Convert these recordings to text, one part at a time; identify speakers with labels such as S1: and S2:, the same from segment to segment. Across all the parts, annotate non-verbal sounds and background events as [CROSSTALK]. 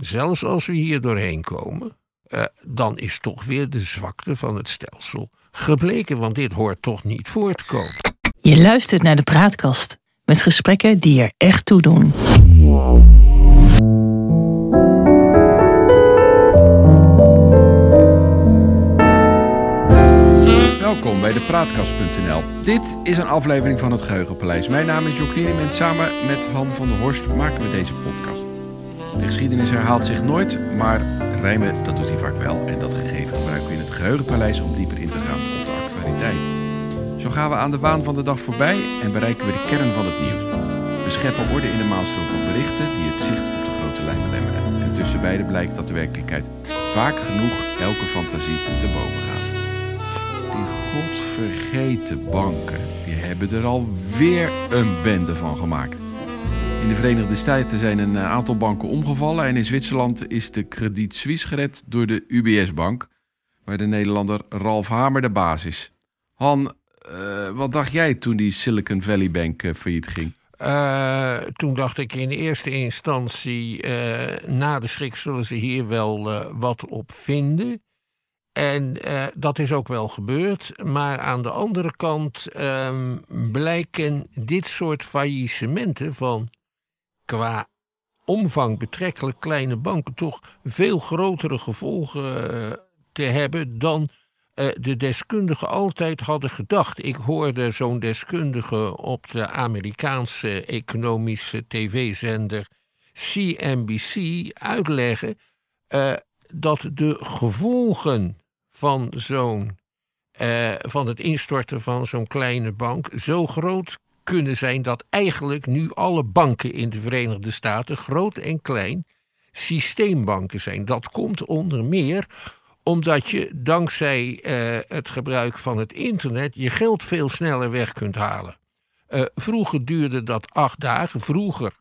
S1: zelfs als we hier doorheen komen, uh, dan is toch weer de zwakte van het stelsel gebleken, want dit hoort toch niet voor te komen.
S2: Je luistert naar de praatkast met gesprekken die er echt toe doen.
S3: Welkom bij de Praatkast.nl. Dit is een aflevering van het Geheugenpaleis. Mijn naam is Jock en samen met Han van der Horst maken we deze podcast. De geschiedenis herhaalt zich nooit, maar rijmen dat doet hij vaak wel. En dat gegeven gebruiken we in het Geheugenpaleis om dieper in te gaan op de actualiteit. Zo gaan we aan de baan van de dag voorbij en bereiken we de kern van het nieuws. We scheppen orde in de maalstroom van berichten die het zicht op de grote lijn belemmeren. En tussen beiden blijkt dat de werkelijkheid vaak genoeg elke fantasie te boven gaat. Die godvergeten banken, die hebben er alweer een bende van gemaakt. In de Verenigde Staten zijn een eh, aantal banken omgevallen en in Zwitserland is de Credit Suisse gered door de UBS-bank, waar de Nederlander Ralf Hamer de baas is. Han, uh, wat dacht jij toen die Silicon Valley Bank uh, failliet ging?
S1: Toen dacht ik in eerste instantie, na de schrik zullen ze hier wel wat op vinden. En dat is ook wel gebeurd. Maar aan de andere kant ehm, blijken dit soort faillissementen van qua omvang betrekkelijk kleine banken toch veel grotere gevolgen eh, te hebben dan uh, de deskundigen altijd hadden gedacht. Ik hoorde zo'n deskundige op de Amerikaanse economische tv-zender CNBC uitleggen uh, dat de gevolgen van zo'n van het instorten van zo'n kleine bank zo groot kunnen zijn dat eigenlijk nu alle banken in de Verenigde Staten, groot en klein, systeembanken zijn. Dat komt onder meer omdat je dankzij uh, het gebruik van het internet je geld veel sneller weg kunt halen. Uh, vroeger duurde dat acht dagen. Vroeger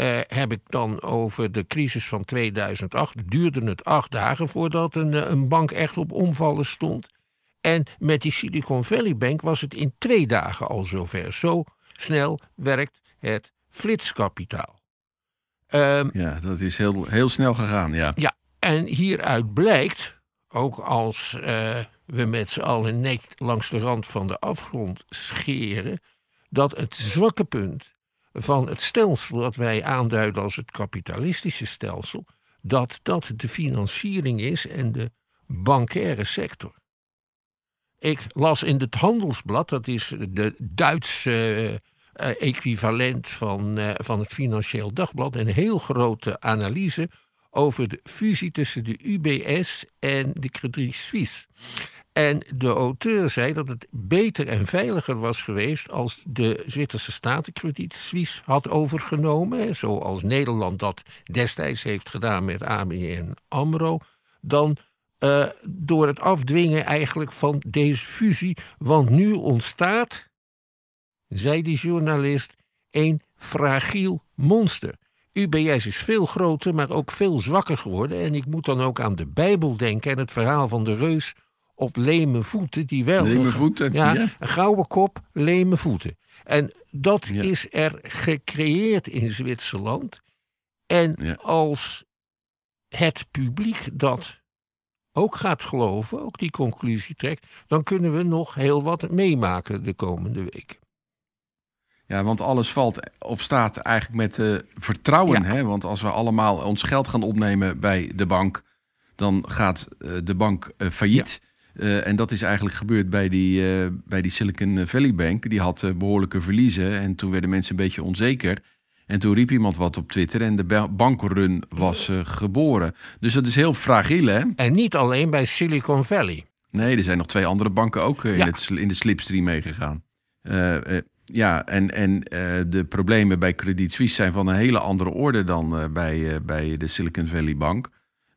S1: uh, heb ik dan over de crisis van 2008. Duurde het acht dagen voordat een, een bank echt op omvallen stond. En met die Silicon Valley Bank was het in twee dagen al zover. Zo snel werkt het flitskapitaal.
S3: Um, ja, dat is heel, heel snel gegaan, ja.
S1: Ja, en hieruit blijkt, ook als uh, we met z'n allen net langs de rand van de afgrond scheren, dat het zwakke punt van het stelsel dat wij aanduiden als het kapitalistische stelsel, dat dat de financiering is en de bankaire sector. Ik las in het Handelsblad, dat is de Duitse uh, equivalent van, uh, van het Financieel Dagblad, een heel grote analyse over de fusie tussen de UBS en de Credit Suisse. En de auteur zei dat het beter en veiliger was geweest als de Zwitserse staat Credit Suisse had overgenomen, zoals Nederland dat destijds heeft gedaan met ABN AMRO, dan uh, door het afdwingen eigenlijk van deze fusie. Want nu ontstaat, zei die journalist, een fragiel monster. UBS is veel groter, maar ook veel zwakker geworden. En ik moet dan ook aan de Bijbel denken en het verhaal van de reus op leme voeten. Die wel
S3: leme voeten,
S1: ja, Een gouden kop, leme voeten. En dat ja. is er gecreëerd in Zwitserland. En ja. als het publiek dat ook gaat geloven, ook die conclusie trekt, dan kunnen we nog heel wat meemaken de komende weken.
S3: Ja, want alles valt of staat eigenlijk met uh, vertrouwen. Ja. Hè? Want als we allemaal ons geld gaan opnemen bij de bank, dan gaat uh, de bank uh, failliet. Ja. en dat is eigenlijk gebeurd bij die, bij die Silicon Valley Bank. Die had behoorlijke verliezen en toen werden mensen een beetje onzeker. En toen riep iemand wat op Twitter en de bankrun was uh, geboren. Dus dat is heel fragiel, hè?
S1: En niet alleen bij Silicon Valley.
S3: Nee, er zijn nog twee andere banken ook uh, ja. in, het, in, de slipstream meegegaan. Uh, ja, en, en de problemen bij Credit Suisse zijn van een hele andere orde dan bij, bij de Silicon Valley Bank.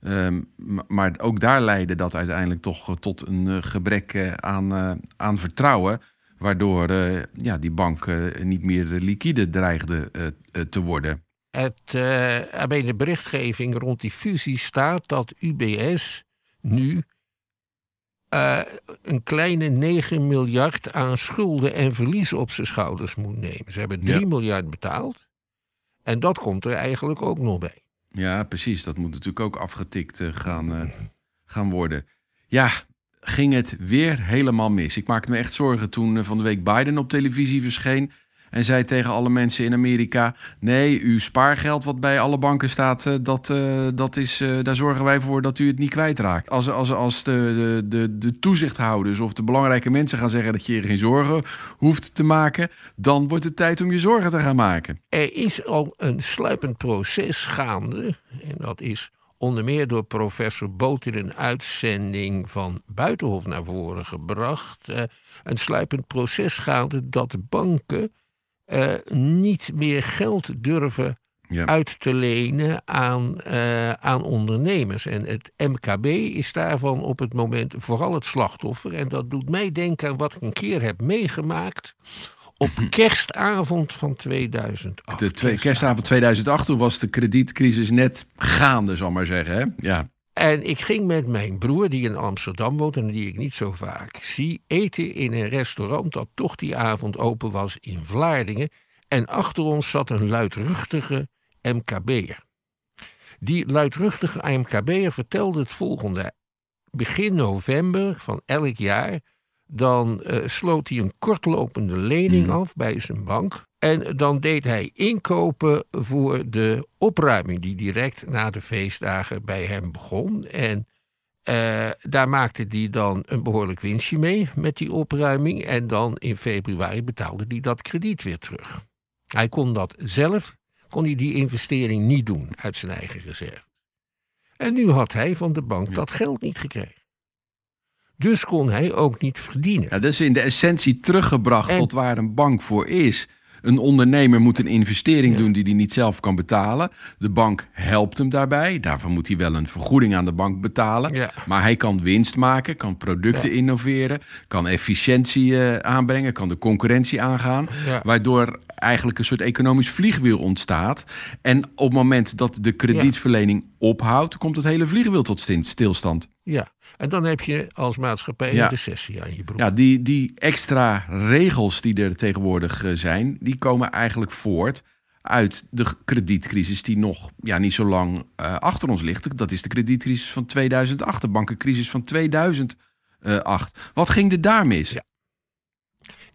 S3: Um, maar ook daar leidde dat uiteindelijk toch tot een gebrek aan, aan vertrouwen. Waardoor uh, ja, die bank uh, niet meer liquide dreigde uh, te worden.
S1: Het, bij de berichtgeving rond die fusie staat dat UBS nu een kleine 9 miljard aan schulden en verliezen op zijn schouders moet nemen. Ze hebben 3 ja. miljard betaald. En dat komt er eigenlijk ook nog bij.
S3: Ja, precies. Dat moet natuurlijk ook afgetikt eh, gaan, eh, gaan worden. Ja, ging het weer helemaal mis. Ik maakte me echt zorgen toen eh, van de week Biden op televisie verscheen. En zei tegen alle mensen in Amerika: Nee, uw spaargeld wat bij alle banken staat, eh, dat, eh, dat is, daar zorgen wij voor dat u het niet kwijtraakt. Als, als, als de, de, de, de toezichthouders of de belangrijke mensen gaan zeggen dat je je geen zorgen hoeft te maken, dan wordt het tijd om je zorgen te gaan maken.
S1: Er is al een sluipend proces gaande. En dat is onder meer door professor Boot in een uitzending van Buitenhof naar voren gebracht. Eh, een sluipend proces gaande dat banken eh, niet meer geld durven
S3: Ja.
S1: uit te lenen aan, eh, aan ondernemers. En het MKB is daarvan op het moment vooral het slachtoffer. En dat doet mij denken aan wat ik een keer heb meegemaakt op [CLEARS THROAT] kerstavond van 2008.
S3: De twee, kerstavond 2008 toen was de kredietcrisis net gaande, zal maar zeggen. Hè? Ja.
S1: En ik ging met mijn broer, die in Amsterdam woont en die ik niet zo vaak zie, eten in een restaurant dat toch die avond open was in Vlaardingen. En achter ons zat een luidruchtige MKB'er. Die luidruchtige MKB'er vertelde het volgende. Begin november van elk jaar, dan eh, sloot hij een kortlopende lening af bij zijn bank. En dan deed hij inkopen voor de opruiming die direct na de feestdagen bij hem begon. En eh, daar maakte hij dan een behoorlijk winstje mee met die opruiming. En dan in februari betaalde hij dat krediet weer terug. Hij kon dat zelf, kon hij die investering niet doen uit zijn eigen reserve. En nu had hij van de bank dat geld niet gekregen. Dus kon hij ook niet verdienen.
S3: Ja, dat is in de essentie teruggebracht
S1: En-
S3: tot waar een bank voor is. Een ondernemer moet een investering doen die hij niet zelf kan betalen. De bank helpt hem daarbij. Daarvoor moet hij wel een vergoeding aan de bank betalen.
S1: Ja.
S3: Maar hij kan winst maken, kan producten innoveren, kan efficiëntie eh, aanbrengen, kan de concurrentie aangaan. Waardoor eigenlijk een soort economisch vliegwiel ontstaat. En op het moment dat de kredietverlening ophoudt, komt het hele vliegwiel tot stilstand.
S1: Ja, en dan heb je als maatschappij
S3: Ja.
S1: een recessie aan je broek.
S3: Ja, die, die extra regels die er tegenwoordig eh, zijn, die komen eigenlijk voort uit de kredietcrisis die nog ja, niet zo lang eh, achter ons ligt. Dat is de kredietcrisis van 2008, de bankencrisis van 2008. Wat ging er daar mis?
S1: Ja.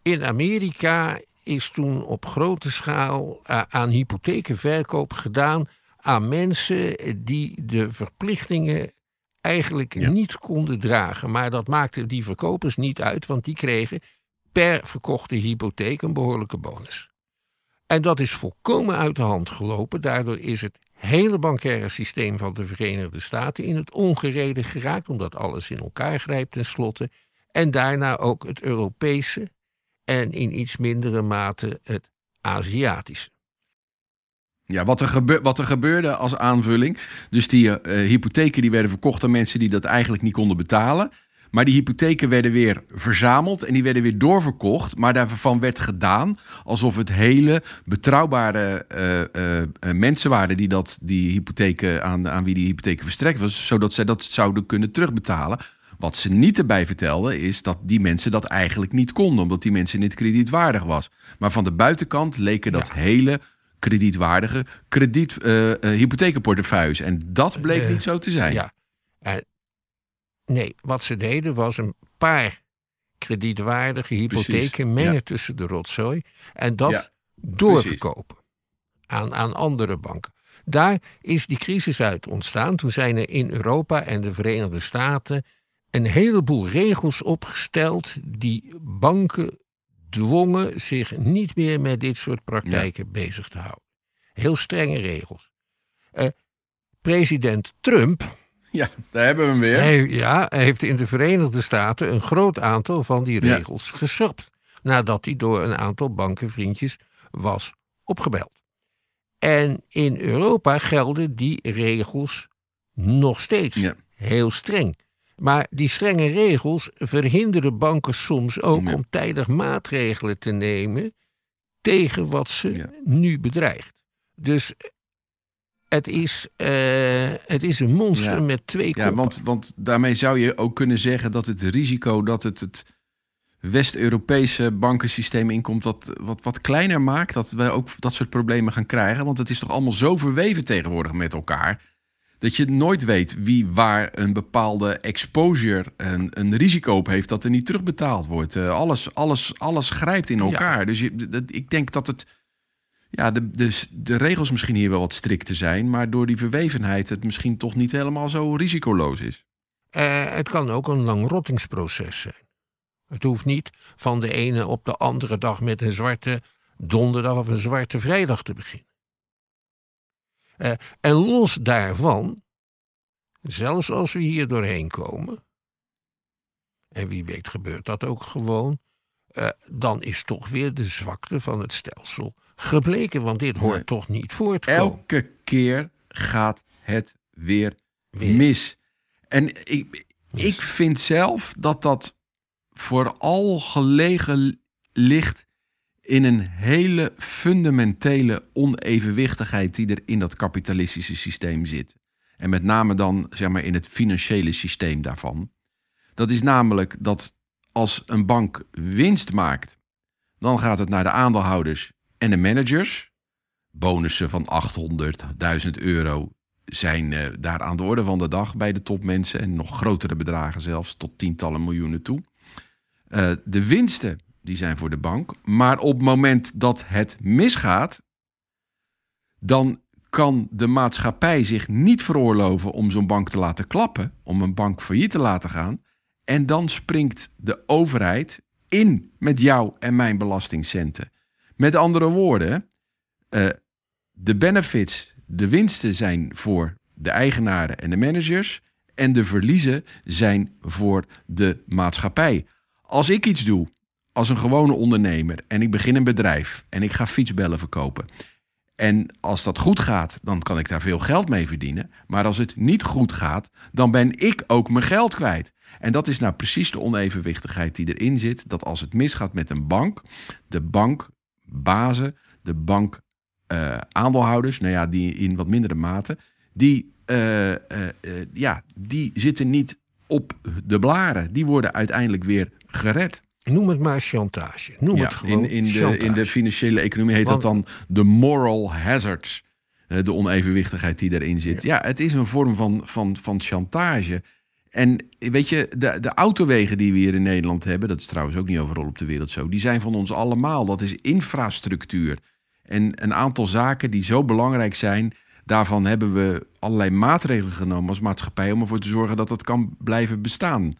S1: In Amerika is toen op grote schaal eh, aan hypothekenverkoop gedaan aan mensen die de verplichtingen eigenlijk
S3: Ja.
S1: niet konden dragen. Maar dat maakte die verkopers niet uit, want die kregen per verkochte hypotheek een behoorlijke bonus. En dat is volkomen uit de hand gelopen. Daardoor is het hele bankaire systeem van de Verenigde Staten in het ongereden geraakt, omdat alles in elkaar grijpt tenslotte. En daarna ook het Europese en in iets mindere mate het Aziatische.
S3: Ja, wat er, gebe- wat er gebeurde als aanvulling. Dus die eh, hypotheken die werden verkocht aan mensen die dat eigenlijk niet konden betalen. Maar die hypotheken werden weer verzameld en die werden weer doorverkocht. Maar daarvan werd gedaan alsof het hele betrouwbare eh, eh, mensen waren die dat, die hypotheken aan, aan wie die hypotheken verstrekt was, zodat zij dat zouden kunnen terugbetalen. Wat ze niet erbij vertelden is dat die mensen dat eigenlijk niet konden, omdat die mensen niet kredietwaardig was. Maar van de buitenkant leken dat hele kredietwaardige krediet, eh, eh, hypothekenportefeuilles. En dat bleek
S1: Eh,
S3: niet zo te zijn.
S1: Ja. Nee, wat ze deden was een paar kredietwaardige hypotheken mengen tussen de rotzooi en dat
S3: Ja,
S1: doorverkopen aan, aan andere banken. Daar is die crisis uit ontstaan. Toen zijn er in Europa en de Verenigde Staten een heleboel regels opgesteld die banken dwongen zich niet meer met dit soort praktijken bezig te houden. Heel strenge regels. Eh, president Trump
S3: Ja, daar hebben we hem weer.
S1: hij, ja, hij heeft in de Verenigde Staten een groot aantal van die
S3: Ja.
S1: regels geschrapt. Nadat hij door een aantal bankenvriendjes was opgebeld. En in Europa gelden die regels nog steeds
S3: Ja.
S1: heel streng. Maar die strenge regels verhinderen banken soms ook
S3: Ja.
S1: om tijdig maatregelen te nemen tegen wat ze
S3: Ja.
S1: nu bedreigt. Dus het is, eh, het is een monster
S3: Ja.
S1: met twee
S3: Ja,
S1: koppen.
S3: want, want daarmee zou je ook kunnen zeggen dat het risico dat het het West-Europese bankensysteem inkomt, wat, wat, wat kleiner maakt, dat wij ook dat soort problemen gaan krijgen. Want het is toch allemaal zo verweven tegenwoordig met elkaar. Dat je nooit weet wie waar een bepaalde exposure, een, een risico op heeft dat er niet terugbetaald wordt. Uh, alles, alles, alles grijpt in elkaar. Dus je, dat, ik denk dat het. Ja, de, de, de regels misschien hier wel wat strikter zijn, maar door die verwevenheid het misschien toch niet helemaal zo risicoloos is.
S1: Uh, het kan ook een lang rottingsproces zijn. Het hoeft niet van de ene op de andere dag met een zwarte donderdag of een zwarte vrijdag te beginnen. Uh, en los daarvan, zelfs als we hier doorheen komen, en wie weet gebeurt dat ook gewoon, uh, dan is toch weer de zwakte van het stelsel gebleken, want dit hoort
S3: Nee.
S1: toch niet voortkomen.
S3: Elke keer gaat het weer, mis. En ik, ik vind zelf dat dat vooral gelegen ligt in een hele fundamentele onevenwichtigheid die er in dat kapitalistische systeem zit. En met name dan zeg maar in het financiële systeem daarvan. Dat is namelijk dat als een bank winst maakt, dan gaat het naar de aandeelhouders en de managers. Bonussen van 800, 1000 euro zijn eh, daar aan de orde van de dag bij de topmensen. En nog grotere bedragen zelfs, tot tientallen miljoenen toe. Eh, de winsten die zijn voor de bank. Maar op het moment dat het misgaat, dan kan de maatschappij zich niet veroorloven om zo'n bank te laten klappen, om een bank failliet te laten gaan. En dan springt de overheid in met jou en mijn belastingcenten. Met andere woorden, eh, de benefits, de winsten zijn voor de eigenaren en de managers. En de verliezen zijn voor de maatschappij. Als ik iets doe als een gewone ondernemer en ik begin een bedrijf en ik ga fietsbellen verkopen. En als dat goed gaat, dan kan ik daar veel geld mee verdienen. Maar als het niet goed gaat, dan ben ik ook mijn geld kwijt. En dat is nou precies de onevenwichtigheid die erin zit. Dat als het misgaat met een bank, de bankbazen, de bankaandeelhouders, nou ja, die in wat mindere mate, die, eh, eh, ja, die zitten niet op de blaren. Die worden uiteindelijk weer gered.
S1: Noem het maar chantage. Noem
S3: Ja,
S1: het gewoon
S3: in, in, de, in de financiële economie heet
S1: Want-
S3: dat dan de moral hazards. eh, De onevenwichtigheid die daarin zit. Ja, het is een vorm van, van, van chantage. En weet je, de, de autowegen die we hier in Nederland hebben... dat is trouwens ook niet overal op de wereld zo... die zijn van ons allemaal. Dat is infrastructuur. En een aantal zaken die zo belangrijk zijn... daarvan hebben we allerlei maatregelen genomen als maatschappij... om ervoor te zorgen dat dat kan blijven bestaan.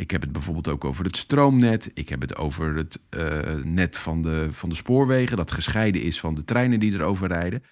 S3: Ik heb het bijvoorbeeld ook over het stroomnet. Ik heb het over het eh, net van de, van de spoorwegen... dat gescheiden is van de treinen die erover rijden...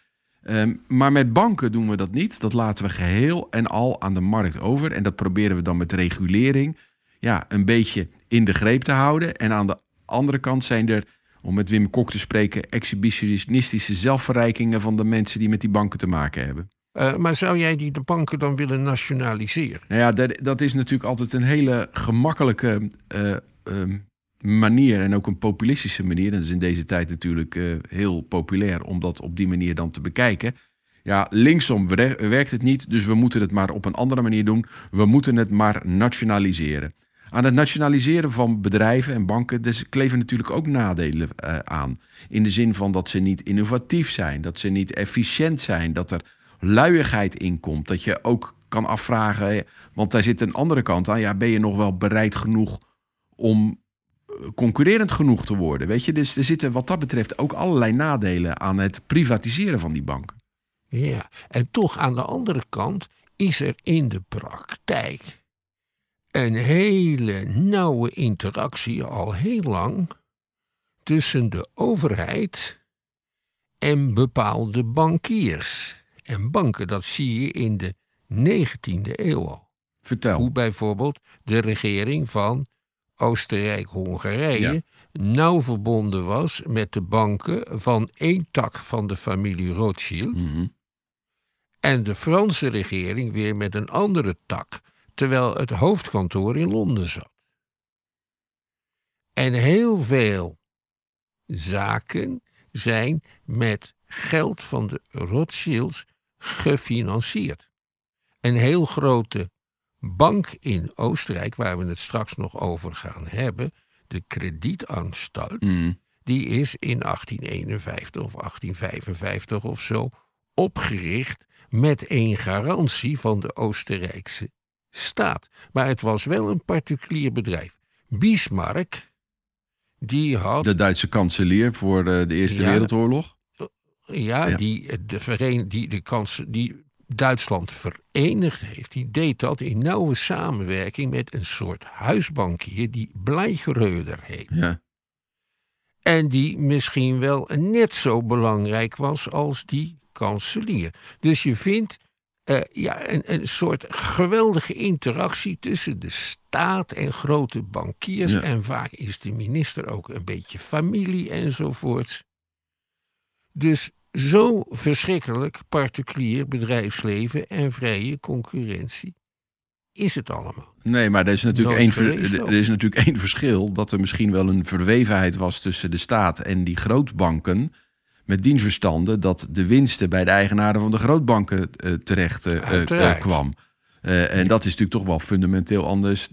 S3: Ehm, maar met banken doen we dat niet. Dat laten we geheel en al aan de markt over. En dat proberen we dan met regulering ja, een beetje in de greep te houden. En aan de andere kant zijn er, om met Wim Kok te spreken, exhibitionistische zelfverrijkingen van de mensen die met die banken te maken hebben.
S1: Eh, maar zou jij die de banken dan willen nationaliseren?
S3: Nou ja, dat, dat is natuurlijk altijd een hele gemakkelijke eh, ehm, manier en ook een populistische manier. Dat is in deze tijd natuurlijk eh, heel populair om dat op die manier dan te bekijken. Ja, linksom wer- werkt het niet, dus we moeten het maar op een andere manier doen. We moeten het maar nationaliseren. Aan het nationaliseren van bedrijven en banken dus kleven natuurlijk ook nadelen aan. In de zin van dat ze niet innovatief zijn, dat ze niet efficiënt zijn, dat er luiigheid in komt. Dat je ook kan afvragen, want daar zit een andere kant aan. Ja, ben je nog wel bereid genoeg om eh, concurrerend genoeg te worden? Weet je, dus er zitten wat dat betreft ook allerlei nadelen aan het privatiseren van die banken.
S1: Ja, en toch aan de andere kant is er in de praktijk een hele nauwe interactie al heel lang tussen de overheid en bepaalde bankiers. En banken, dat zie je in de 19e eeuw al.
S3: Vertel.
S1: Hoe bijvoorbeeld de regering van Oostenrijk-Hongarije
S3: Ja.
S1: nauw verbonden was met de banken van één tak van de familie Rothschild.
S3: Mhm.
S1: En de Franse regering weer met een andere tak, terwijl het hoofdkantoor in Londen zat. En heel veel zaken zijn met geld van de Rothschilds gefinancierd. Een heel grote bank in Oostenrijk, waar we het straks nog over gaan hebben, de Kredietanstalt,
S3: Mm.
S1: die is in 1851 of 1855 of zo opgericht met één garantie van de Oostenrijkse staat. Maar het was wel een particulier bedrijf. Bismarck, die had
S3: De Duitse kanselier voor de, de Eerste
S1: Ja.
S3: Wereldoorlog.
S1: Ja,
S3: Ja.
S1: Die, de veren, die, de kans, die Duitsland verenigd heeft, die deed dat in nauwe samenwerking met een soort huisbankier die Bleicheröder heet.
S3: Ja.
S1: En die misschien wel net zo belangrijk was als die kanselier. Dus je vindt eh, ja, een, een soort geweldige interactie tussen de staat en grote bankiers.
S3: Ja.
S1: En vaak is de minister ook een beetje familie enzovoorts. Dus zo verschrikkelijk particulier bedrijfsleven en vrije concurrentie is het allemaal.
S3: Nee, maar er is, natuurlijk één, er is natuurlijk één verschil. Dat er misschien wel een verwevenheid was tussen de staat en die grootbanken. Met dienstverstanden dat de winsten bij de eigenaren van de grootbanken eh, terecht eh, kwam. En dat is natuurlijk toch wel fundamenteel anders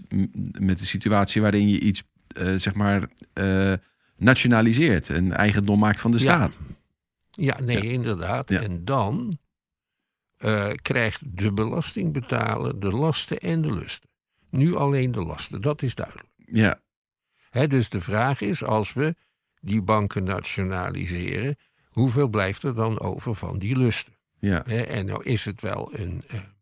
S3: met de situatie waarin je iets, zeg maar, nationaliseert. En eigendom maakt van de staat.
S1: Ja, nee, inderdaad.
S3: Ja.
S1: En dan eh, krijgt de belastingbetaler de lasten en de lusten. Nu alleen de lasten, dat is duidelijk.
S3: Ja,
S1: Hè, dus de vraag is, als we die banken nationaliseren, hoeveel blijft er dan over van die lusten?
S3: ja,
S1: Hè, en nou is het wel een, eh, een,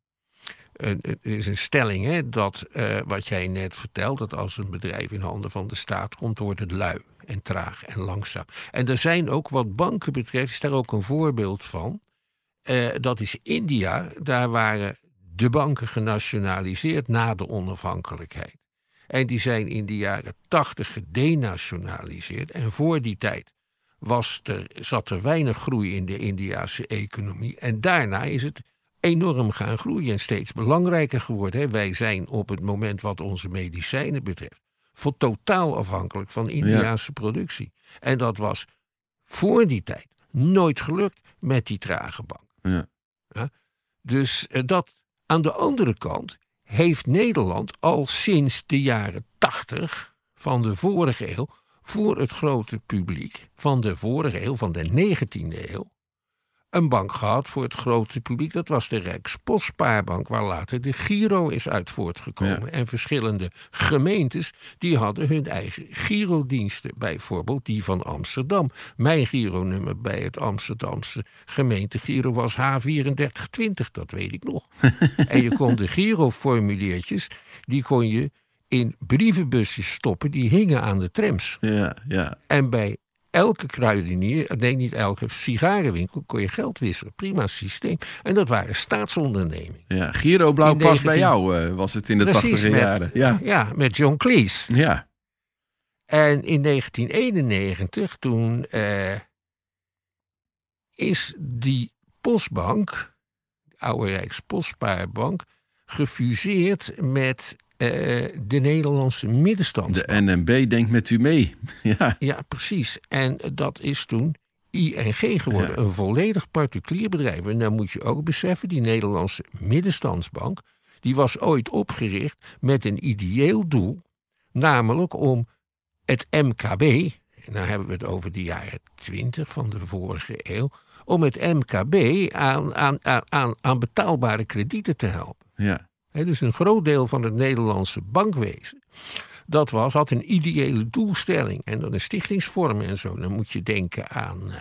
S1: het is een stelling hè, dat eh, wat jij net vertelt, dat als een bedrijf in handen van de staat komt, wordt het lui en traag en langzaam. En er zijn ook wat banken betreft, is daar ook een voorbeeld van. Eh, dat is India. Daar waren de banken genationaliseerd na de onafhankelijkheid. En die zijn in de jaren tachtig gedenationaliseerd. En voor die tijd was er, zat er weinig groei in de Indiase economie. En daarna is het enorm gaan groeien en steeds belangrijker geworden. Hè. Wij zijn op het moment wat onze medicijnen betreft... voor totaal afhankelijk van Indiase productie. En dat was voor die tijd nooit gelukt met die trage bank.
S3: ja.
S1: Dus eh, dat aan de andere kant heeft Nederland al sinds de jaren 80 van de vorige eeuw voor het grote publiek van de vorige eeuw, van de 19e eeuw, een bank gehad voor het grote publiek. Dat was de Rijkspostpaarbank, waar later de Giro is uit voortgekomen.
S3: Ja.
S1: En verschillende gemeentes die hadden hun eigen Girodiensten. Bijvoorbeeld die van Amsterdam. Mijn Gironummer bij het Amsterdamse gemeente Giro was H3420, dat weet ik nog. [LAUGHS] en je kon de Giroformuliertjes, die kon je in brievenbusjes stoppen, die hingen aan de trams.
S3: ja, ja.
S1: En bij elke kruidenier, nee niet elke sigarenwinkel, kon je geld wisselen. Prima systeem. En dat waren staatsondernemingen.
S3: ja. Giro Blauw pas bij
S1: 19
S3: jou, eh, was het in de
S1: met-
S3: jaren. Ja,
S1: Ja, met John Cleese.
S3: ja.
S1: En in 1991, toen eh, is die postbank, de oude Rijkspostpaarbank, gefuseerd met de Nederlandse middenstandsbank.
S3: De NMB denkt met u mee. [LAUGHS] Ja,
S1: Ja, precies. En dat is toen ING geworden.
S3: Ja.
S1: Een volledig particulier bedrijf. En dan moet je ook beseffen, die Nederlandse middenstandsbank... die was ooit opgericht met een ideeel doel. Namelijk om het MKB, en dan hebben we het over de jaren 20 van de vorige eeuw... om het MKB aan, aan, aan, aan, aan betaalbare kredieten te helpen.
S3: ja.
S1: Dus een groot deel van het Nederlandse bankwezen. Dat was, had een ideële doelstelling en dan een stichtingsvorm en zo. Dan moet je denken aan eh,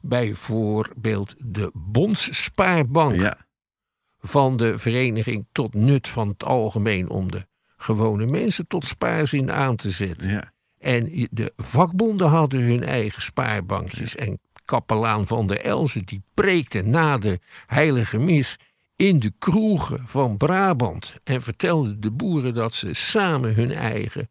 S1: bijvoorbeeld de Bondsspaarbank
S3: ja.
S1: van de vereniging tot nut van het algemeen om de gewone mensen tot spaarzin aan te zetten.
S3: ja.
S1: En de vakbonden hadden hun eigen spaarbankjes. En kapelaan van der Elzen die preekte na de heilige mis in de kroegen van Brabant. En vertelde de boeren dat ze samen hun eigen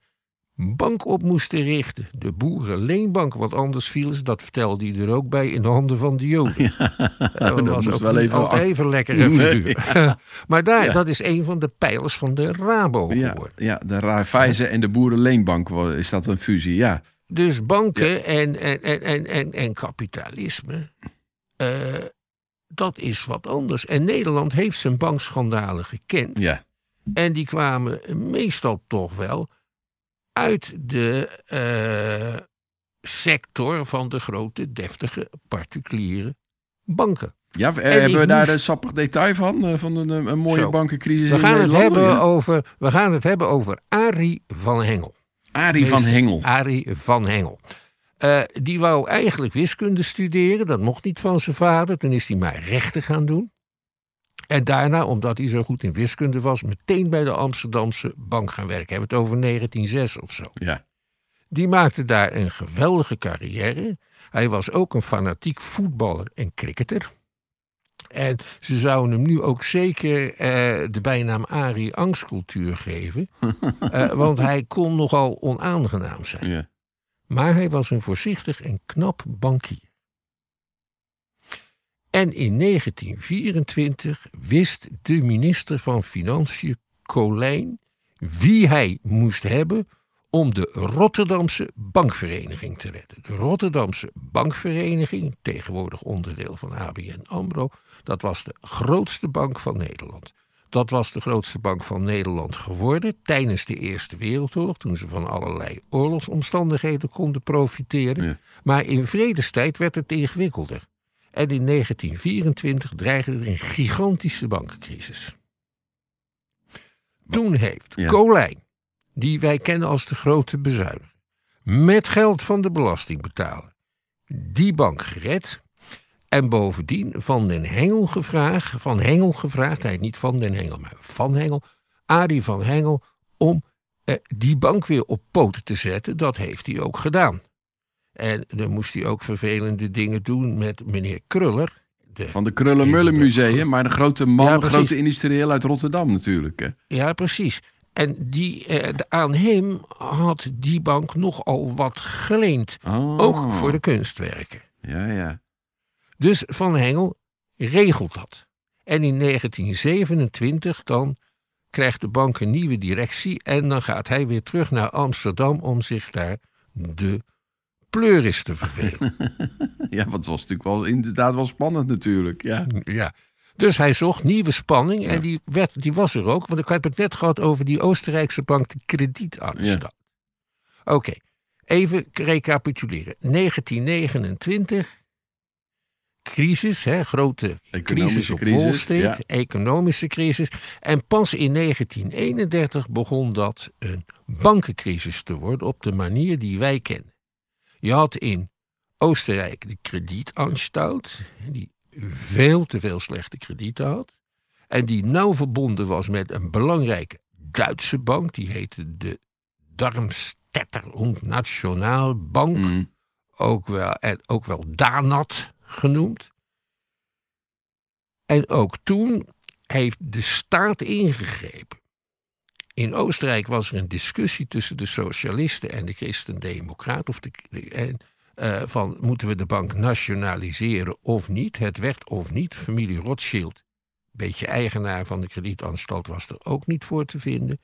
S1: bank op moesten richten. De boerenleenbank, want anders vielen ze, dat vertelde hij er ook bij, in de handen van de Joden. [LAUGHS] dat
S3: dat
S1: was ook
S3: wel even
S1: even lekkere
S3: Nee,
S1: figuur. [LAUGHS] maar daar,
S3: Ja.
S1: dat is een van de pijlers van de Rabo
S3: Ja,
S1: geworden.
S3: ja, de Raiffeisen en de Boerenleenbank is dat een fusie, ja.
S1: Dus banken en, en, en, en, en, en kapitalisme, eh, dat is wat anders. En Nederland heeft zijn bankschandalen gekend.
S3: Ja,
S1: En die kwamen meestal toch wel uit de eh, sector van de grote, deftige, particuliere banken.
S3: Ja, eh,
S1: En
S3: hebben we daar
S1: moest-
S3: een sappig detail van? eh, van een, een mooie
S1: Zo.
S3: bankencrisis
S1: We
S3: in
S1: gaan, het
S3: Nederland?
S1: hebben
S3: Ja.
S1: over, we gaan het hebben over Arie van Hengel.
S3: Arie van Hengel.
S1: Arie van Hengel. Eh, die wou eigenlijk wiskunde studeren. Dat mocht niet van zijn vader. Toen is hij maar rechten gaan doen. En daarna, omdat hij zo goed in wiskunde was, meteen bij de Amsterdamse bank gaan werken. Hebben we het over 1906 of zo.
S3: Ja.
S1: Die maakte daar een geweldige carrière. Hij was ook een fanatiek voetballer en cricketer. En ze zouden hem nu ook zeker eh, de bijnaam Arie Angstcultuur geven. [LAUGHS] Eh, want hij kon nogal onaangenaam zijn.
S3: ja.
S1: Maar hij was een voorzichtig en knap bankier. En in 1924 wist de minister van Financiën, Colijn, wie hij moest hebben om de Rotterdamse Bankvereniging te redden. De Rotterdamse Bankvereniging, tegenwoordig onderdeel van ABN AMRO, dat was de grootste bank van Nederland. Dat was de grootste bank van Nederland geworden tijdens de Eerste Wereldoorlog, toen ze van allerlei oorlogsomstandigheden konden profiteren.
S3: Ja.
S1: Maar in vredestijd werd het ingewikkelder. En in 1924 dreigde er een gigantische bankencrisis. Toen heeft
S3: Ja.
S1: Colijn, die wij kennen als de grote bezuiniger, met geld van de belastingbetaler, die bank gered. En bovendien van den Hengel gevraagd, van Hengel gevraagd, hij niet van den Hengel, maar van Hengel, Arie van Hengel, om eh, die bank weer op poten te zetten. Dat heeft hij ook gedaan. En dan moest hij ook vervelende dingen doen met meneer Kruller. De,
S3: Van de Krullenmullen Museum, maar de grote man,
S1: Ja,
S3: grote industrieel uit Rotterdam natuurlijk. hè.
S1: Ja, precies. En die, eh, de- aan hem had die bank nogal wat geleend.
S3: Oh.
S1: Ook voor de kunstwerken.
S3: Ja, ja.
S1: Dus Van Hengel regelt dat. En in 1927 dan krijgt de bank een nieuwe directie... en dan gaat hij weer terug naar Amsterdam om zich daar de pleuris te vervelen. [LAUGHS]
S3: Ja, want het was natuurlijk wel inderdaad wel spannend natuurlijk. Ja.
S1: ja. Dus hij zocht nieuwe spanning en die, werd, die was er ook. Want ik heb het net gehad over die Oostenrijkse bank, de Kredietanstalt. Oké, even recapituleren. 1929, crisis, hè, grote crisis op
S3: crisis,
S1: Wall Street,
S3: ja.
S1: economische crisis. En pas in 1931 begon dat een bankencrisis te worden op de manier die wij kennen. Je had in Oostenrijk de Kredietanstalt, die veel te veel slechte kredieten had. En die nauw verbonden was met een belangrijke Duitse bank, die heette de Darmstädter und Nationalbank,
S3: Mm.
S1: ook wel, en ook wel DANAT genoemd. En ook toen heeft de staat ingegrepen. In Oostenrijk was er een discussie tussen de socialisten en de christendemocraten. Of de, en, eh, van moeten we de bank nationaliseren of niet? Het werd of niet. Familie Rothschild, beetje eigenaar van de kredietanstalt, was er ook niet voor te vinden.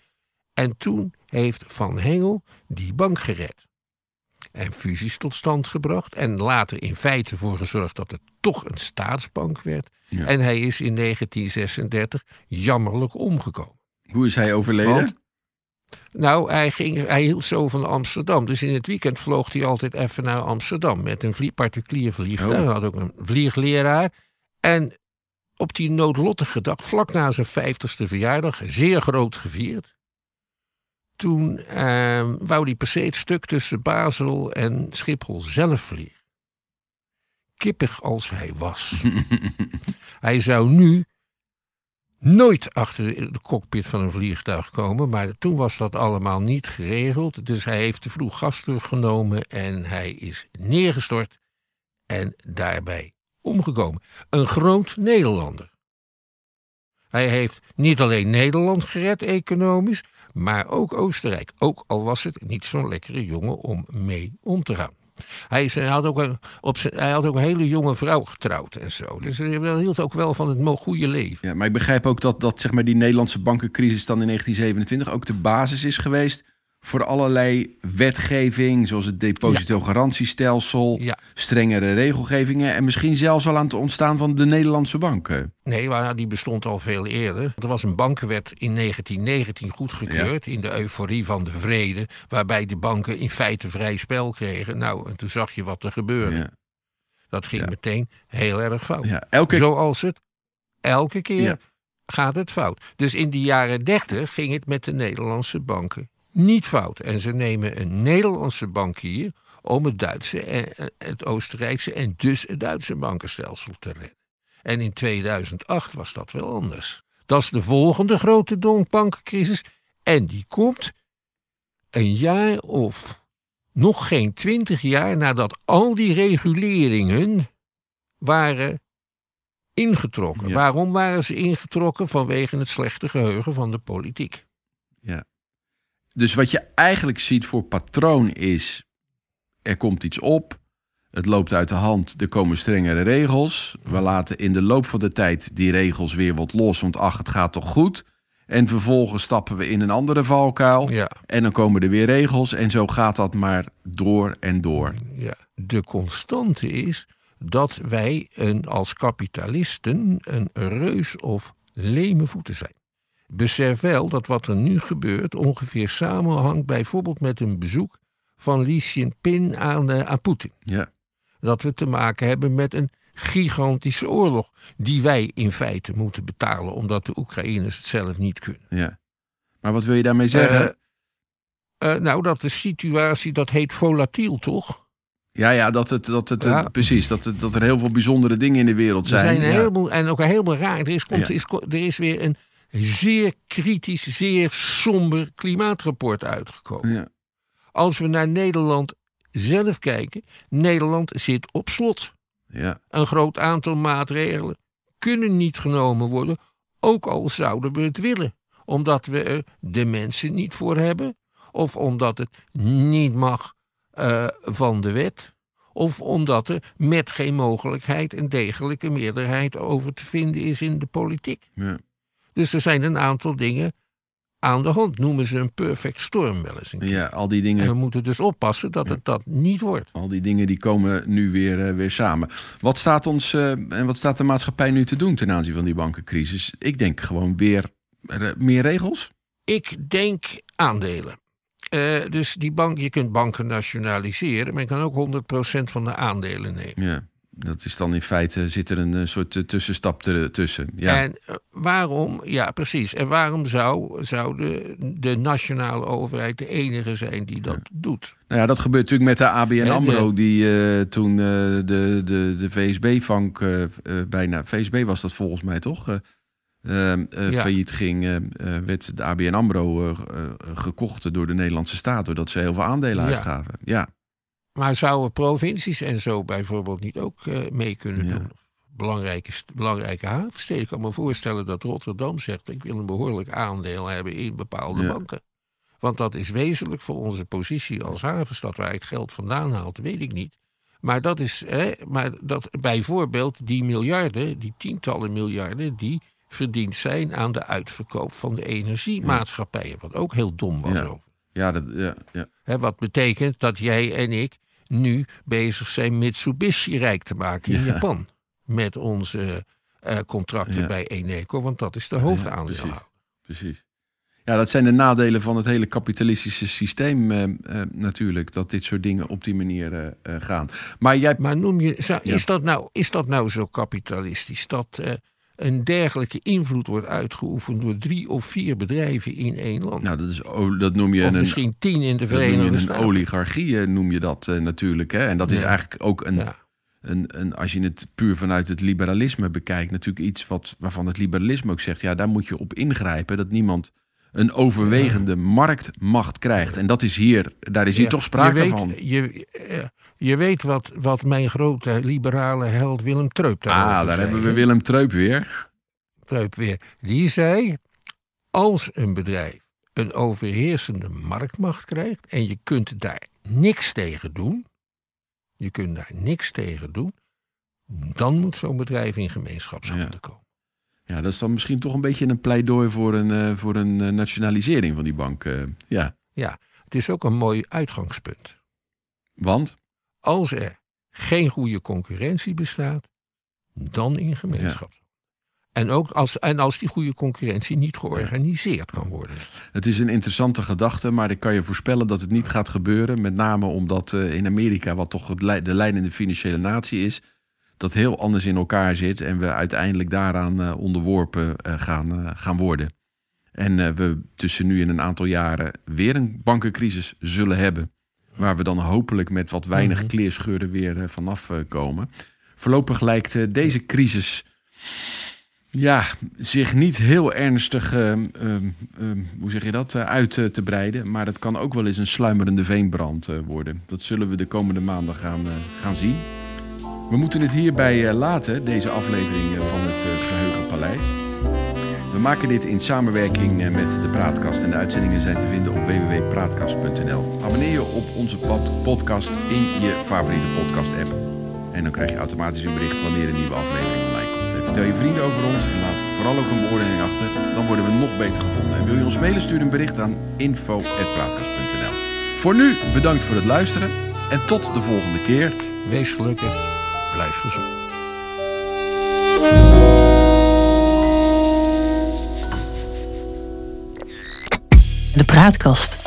S1: En toen heeft Van Hengel die bank gered. En fusies tot stand gebracht. En later in feite voor gezorgd dat het toch een staatsbank werd.
S3: Ja.
S1: En hij is in 1936 jammerlijk omgekomen.
S3: Hoe is hij overleden?
S1: Want- Nou, hij, ging, hij hield zo van Amsterdam. Dus in het weekend vloog hij altijd even naar Amsterdam. Met een vlie, particulier vliegtuig.
S3: Oh.
S1: Hij had ook een vliegleraar. En op die noodlottige dag, vlak na zijn vijftigste verjaardag, zeer groot gevierd. Toen eh, wou hij per se het stuk tussen Basel en Schiphol zelf vliegen. Kippig als hij was. [LAUGHS] hij zou nu nooit achter de cockpit van een vliegtuig komen. Maar toen was dat allemaal niet geregeld. Dus hij heeft te vroeg gas teruggenomen en hij is neergestort en daarbij omgekomen. Een groot Nederlander. Hij heeft niet alleen Nederland gered economisch, maar ook Oostenrijk. Ook al was het niet zo'n lekkere jongen om mee om te gaan. Hij, hij, had ook een, op hij had ook een hele jonge vrouw getrouwd en zo. Dus hij hield ook wel van het goede leven.
S3: Ja, maar ik begrijp ook dat, dat zeg maar, die Nederlandse bankencrisis dan in 1927 ook de basis is geweest voor allerlei wetgeving, zoals het depositogarantiestelsel,
S1: Ja.
S3: strengere regelgevingen en misschien zelfs al aan het ontstaan van de Nederlandse banken.
S1: Nee, maar die bestond al veel eerder. Er was een bankenwet in 1919 goedgekeurd in de euforie van de vrede, waarbij de banken in feite vrij spel kregen. Nou, en toen zag je wat er gebeurde. Dat ging meteen heel erg fout.
S3: Ja, elke
S1: Zoals het elke keer gaat het fout. Dus in de jaren 30 ging het met de Nederlandse banken niet fout. En ze nemen een Nederlandse bankier om het Duitse, en het Oostenrijkse en dus het Duitse bankenstelsel te redden. En in 2008 was dat wel anders. Dat is de volgende grote bankencrisis. En die komt een jaar of nog geen twintig jaar nadat al die reguleringen waren ingetrokken.
S3: Ja.
S1: Waarom waren ze ingetrokken? Vanwege het slechte geheugen van de politiek.
S3: Dus wat je eigenlijk ziet voor patroon is: er komt iets op, het loopt uit de hand, er komen strengere regels. We laten in de loop van de tijd die regels weer wat los, want ach, het gaat toch goed. En vervolgens stappen we in een andere valkuil.
S1: Ja,
S3: En dan komen er weer regels. En zo gaat dat maar door en door.
S1: ja. De constante is dat wij een, als kapitalisten een reus of leme voeten zijn. Besef wel dat wat er nu gebeurt ongeveer samenhangt bijvoorbeeld met een bezoek van Xi Jinping aan, eh, aan Poetin.
S3: Ja,
S1: dat we te maken hebben met een gigantische oorlog. Die wij in feite moeten betalen, omdat de Oekraïners het zelf niet kunnen.
S3: ja. Maar wat wil je daarmee zeggen?
S1: Eh, eh, nou, dat de situatie, dat heet volatiel, toch?
S3: ja, ja, dat het, dat het
S1: Ja.
S3: precies. Dat, het, dat er heel veel bijzondere dingen in de wereld
S1: Er
S3: zijn.
S1: zijn een
S3: ja.
S1: heleboel, en ook een heleboel raar. Er is, komt,
S3: Ja.
S1: is, er is weer een zeer kritisch, zeer somber klimaatrapport uitgekomen.
S3: Ja.
S1: Als we naar Nederland zelf kijken, Nederland zit op slot.
S3: Ja.
S1: Een groot aantal maatregelen kunnen niet genomen worden, ook al zouden we het willen. Omdat we er de mensen niet voor hebben, of omdat het niet mag eh, van de wet, of omdat er met geen mogelijkheid een degelijke meerderheid over te vinden is in de politiek.
S3: Ja.
S1: Dus er zijn een aantal dingen aan de hand. Noemen ze een perfect storm wel eens een
S3: ja, al die
S1: En
S3: dingen
S1: we moeten dus oppassen dat het dat niet wordt.
S3: Al die dingen die komen nu weer, eh, weer samen. Wat staat, ons, eh, en wat staat de maatschappij nu te doen ten aanzien van die bankencrisis? Ik denk gewoon weer meer regels.
S1: Ik denk aandelen. Eh, dus die bank, je kunt banken nationaliseren, maar je kan ook 100% van de aandelen nemen.
S3: Ja, dat is dan in feite, zit er een eh, soort eh, tussenstap tussen. Ja,
S1: En eh, waarom, ja precies, en waarom zou, zou de, de nationale overheid de enige zijn die dat doet?
S3: nou ja, dat gebeurt natuurlijk met de ABN AMRO... die toen de, de, de VSB-bank bijna... VSB was dat volgens mij toch? eh, eh, eh,
S1: Ja.
S3: failliet ging, werd de ABN AMRO gekocht door de Nederlandse staat... doordat ze heel veel aandelen uitgaven. Ja,
S1: Maar zouden provincies en zo bijvoorbeeld niet ook eh, mee kunnen
S3: Ja.
S1: doen? Belangrijke, belangrijke havensteden. Ik kan me voorstellen dat Rotterdam zegt: ik wil een behoorlijk aandeel hebben in bepaalde
S3: Ja.
S1: banken. Want dat is wezenlijk voor onze positie als havenstad. Waar het geld vandaan haalt, weet ik niet. Maar dat is, hè, maar dat bijvoorbeeld die miljarden, die tientallen miljarden, die verdiend zijn aan de uitverkoop van de energiemaatschappijen. Wat ook heel dom was
S3: Ja.
S1: over.
S3: Ja, dat, ja, ja.
S1: Wat betekent dat jij en ik nu bezig zijn Mitsubishi rijk te maken in
S3: Ja.
S1: Japan. Met onze eh, contracten
S3: Ja.
S1: bij Eneco, want dat is de hoofdaandeelhouder.
S3: precies. Ja, dat zijn de nadelen van het hele kapitalistische systeem eh, eh, natuurlijk. Dat dit soort dingen op die manier gaan. Maar jij...
S1: maar noem je,
S3: Ja.
S1: is, dat nou, is dat nou zo kapitalistisch? Dat een dergelijke invloed wordt uitgeoefend door drie of vier bedrijven in één land?
S3: Nou, dat, is, dat noem je
S1: of
S3: een,
S1: misschien tien in de Verenigde
S3: een
S1: Staten.
S3: oligarchie, eh, noem je dat eh, natuurlijk. Hè? En dat is
S1: Ja.
S3: eigenlijk ook een,
S1: Ja.
S3: een, een, als je het puur vanuit het liberalisme bekijkt, natuurlijk iets wat, waarvan het liberalisme ook zegt, ja, daar moet je op ingrijpen, dat niemand een overwegende marktmacht krijgt. En dat is hier, daar is hier toch sprake
S1: je weet,
S3: van.
S1: Je, eh, je weet wat, wat mijn grote liberale held Willem Treup daarover
S3: Ah, daar
S1: zei,
S3: hebben we? Willem Treup weer.
S1: Treup weer. Die zei, als een bedrijf een overheersende marktmacht krijgt en je kunt daar niks tegen doen, je kunt daar niks tegen doen, dan moet zo'n bedrijf in gemeenschapshanden
S3: Ja.
S1: komen.
S3: Ja, dat is dan misschien toch een beetje een pleidooi voor een, eh, voor een eh, nationalisering van die bank. eh, ja,
S1: Ja, Het is ook een mooi uitgangspunt.
S3: Want?
S1: Als er geen goede concurrentie bestaat, dan in gemeenschap. En ook als, en als die goede concurrentie niet georganiseerd kan worden.
S3: Het is een interessante gedachte, maar ik kan je voorspellen dat het niet gaat gebeuren. Met name omdat uh, in Amerika, wat toch de leidende financiële natie is, dat heel anders in elkaar zit en we uiteindelijk daaraan uh, onderworpen uh, gaan, gaan worden. En we tussen nu en een aantal jaren weer een bankencrisis zullen hebben. Waar we dan hopelijk met wat weinig -hmm. kleerscheuren weer vanaf komen. Voorlopig lijkt deze crisis ja, zich niet heel ernstig, uh, uh, uh, hoe zeg je dat, eh, uit te breiden. Maar dat kan ook wel eens een sluimerende veenbrand eh, worden. Dat zullen we de komende maanden gaan, eh, gaan zien. We moeten het hierbij laten, deze aflevering van het Geheugenpaleis. We maken dit in samenwerking met de Praatkast. En de uitzendingen zijn te vinden op www.praatkast.nl. Abonneer je op onze podcast in je favoriete podcast-app. En dan krijg je automatisch een bericht wanneer een nieuwe aflevering online komt. Vertel je vrienden over ons en laat vooral ook een beoordeling achter. Dan worden we nog beter gevonden. En wil je ons mailen, stuur een bericht aan info.praatkast.nl Voor nu bedankt voor het luisteren en tot de volgende keer.
S1: Wees gelukkig, blijf gezond.
S2: De Praatkast.